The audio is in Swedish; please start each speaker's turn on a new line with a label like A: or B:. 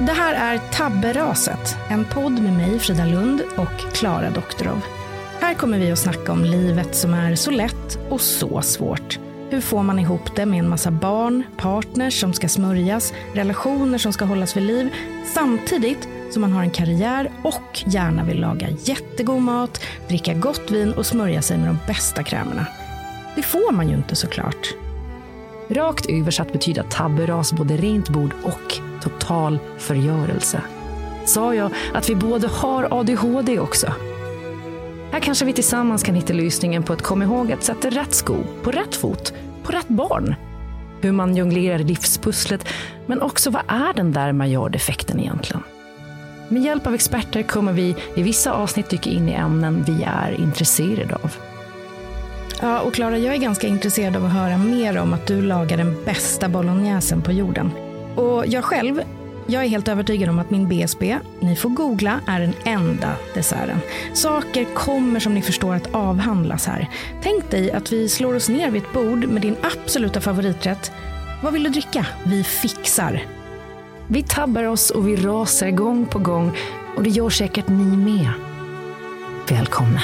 A: Det här är Tabberaset, en podd med mig Frida Lund och Klara Doktorov. Här kommer vi att snacka om livet som är så lätt och så svårt. Hur får man ihop det med en massa barn, partners som ska smörjas, relationer som ska hållas vid liv, samtidigt som man har en karriär och gärna vill laga jättegod mat, dricka gott vin och smörja sig med de bästa krämerna. Det får man ju inte såklart.
B: Rakt översatt betyder tabberas både rent bord och total förgörelse. Sa jag att vi både har ADHD också? Här kanske vi tillsammans kan hitta lösningen på att komma ihåg att sätta rätt sko på rätt fot på rätt barn. Hur man jonglerar livspusslet, men också vad är den där majordefekten egentligen? Med hjälp av experter kommer vi i vissa avsnitt dyka in i ämnen vi är intresserade av.
A: Ja, och Klara, jag är ganska intresserad av att höra mer om att du lagar den bästa bolognesen på jorden. Och jag själv, jag är helt övertygad om att min BSB, ni får googla, är den enda desserten. Saker kommer som ni förstår att avhandlas här. Tänk dig att vi slår oss ner vid ett bord med din absoluta favoriträtt. Vad vill du dricka? Vi fixar.
B: Vi tabbar oss och vi rasar gång på gång och det gör säkert ni med. Välkomna!